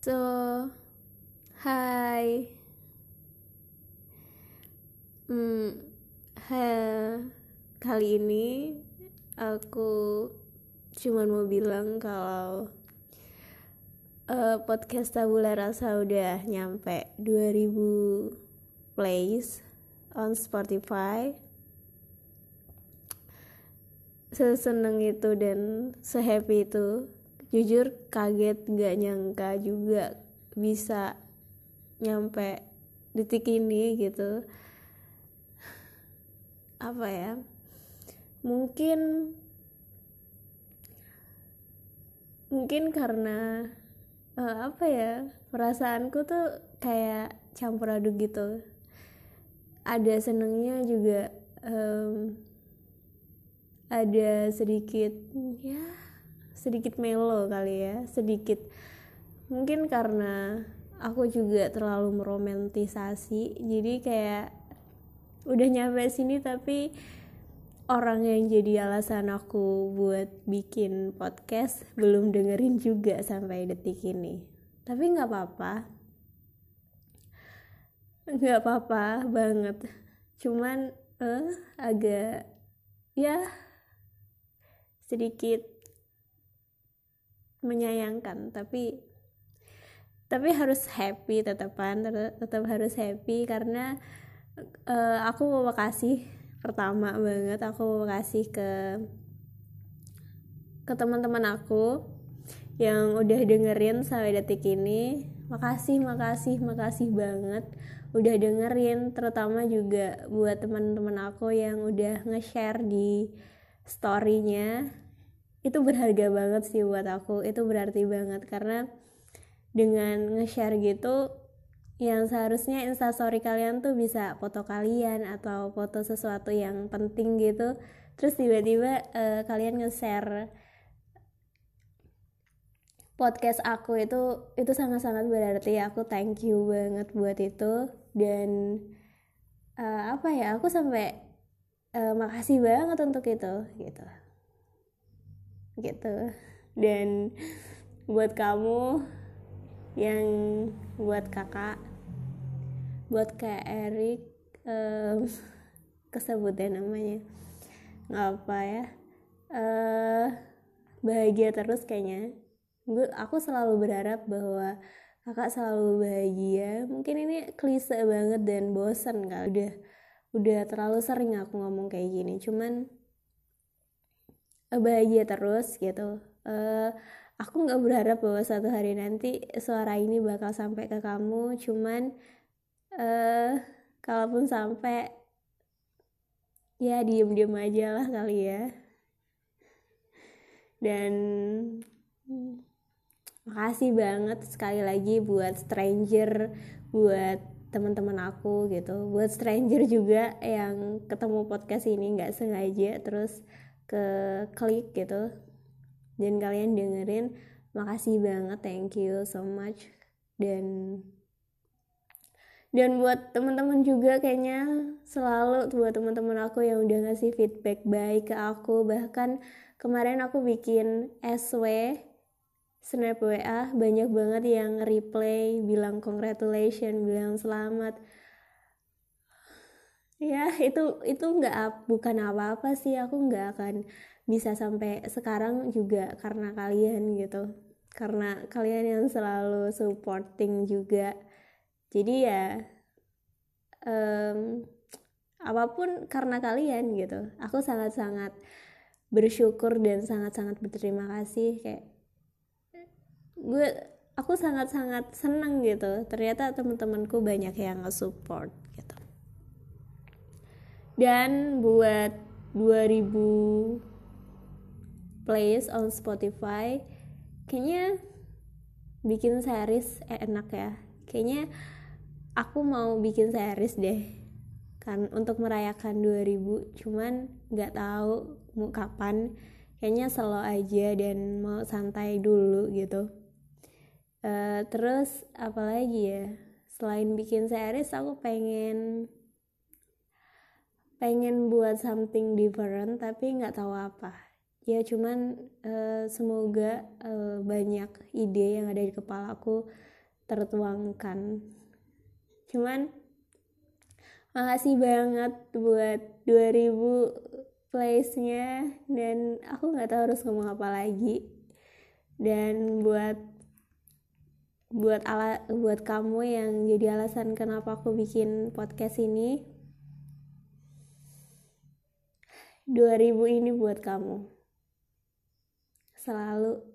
So, hai. Hmm, ha, kali ini aku cuma mau bilang kalau uh, podcast Tabula Rasa udah nyampe 2000 plays on Spotify. Seseneng itu dan sehappy itu jujur kaget gak nyangka juga bisa nyampe detik ini gitu. Apa ya? Mungkin mungkin karena uh, apa ya perasaanku tuh kayak campur aduk gitu. Ada senengnya juga um, ada sedikit ya sedikit melo kali ya sedikit. Mungkin karena aku juga terlalu meromantisasi jadi kayak udah nyampe sini tapi orang yang jadi alasan aku buat bikin podcast belum dengerin juga sampai detik ini. Tapi nggak apa-apa. Nggak apa-apa banget. Cuman eh agak ya sedikit menyayangkan tapi tapi harus happy tetapan tetap, harus happy karena uh, aku mau kasih pertama banget aku mau kasih ke ke teman-teman aku yang udah dengerin sampai detik ini. Makasih makasih makasih banget udah dengerin terutama juga buat teman-teman aku yang udah nge-share di storynya itu berharga banget sih buat aku. Itu berarti banget. Karena dengan nge-share gitu yang seharusnya instastory kalian tuh bisa foto kalian atau foto sesuatu yang penting gitu. Terus tiba-tiba uh, kalian nge-share podcast aku itu itu sangat-sangat berarti aku thank you banget buat itu. Dan uh, apa ya aku sampai uh, makasih banget untuk itu gitu gitu. Dan buat kamu yang buat kakak buat kayak Erik um, kesebut ya namanya. Nggak apa ya. Uh, bahagia terus kayaknya. Gue aku selalu berharap bahwa kakak selalu bahagia. Mungkin ini klise banget dan bosan kak udah udah terlalu sering aku ngomong kayak gini. Cuman bahagia terus gitu. Uh, aku nggak berharap bahwa suatu hari nanti suara ini bakal sampai ke kamu cuman uh, kalaupun sampai ya diem-diem aja lah kali ya. Dan makasih banget sekali lagi buat stranger buat teman-teman aku gitu. Buat stranger juga yang ketemu podcast ini nggak sengaja terus ke klik gitu. Dan kalian dengerin makasih banget thank you so much. Dan dan buat teman-teman juga kayaknya selalu buat teman-teman aku yang udah ngasih feedback baik ke aku. Bahkan kemarin aku bikin SW snap WA banyak banget yang replay bilang congratulations bilang selamat ya itu itu nggak bukan apa-apa sih. Aku nggak akan bisa sampai sekarang juga karena kalian gitu. Karena kalian yang selalu supporting juga. Jadi ya um, apa pun karena kalian gitu. Aku sangat-sangat bersyukur dan sangat-sangat berterima kasih. Kayak gue aku sangat-sangat seneng gitu. Ternyata teman-temanku banyak yang nge-support gitu dan buat 2000 plays on Spotify kayaknya bikin series eh, enak ya. Kayaknya aku mau bikin series deh kan untuk merayakan 2000 cuman nggak tahu mau kapan. Kayaknya slow aja dan mau santai dulu gitu. Uh, terus apalagi ya? Selain bikin series aku pengen pengen buat something different tapi nggak tahu apa. Ya cuman uh, semoga uh, banyak ide yang ada di kepala aku tertuangkan. Cuman makasih banget buat 2000 place-nya dan aku nggak tahu harus ngomong apa lagi. Dan buat buat ala buat kamu yang jadi alasan kenapa aku bikin podcast ini 2000 ini buat kamu. Selalu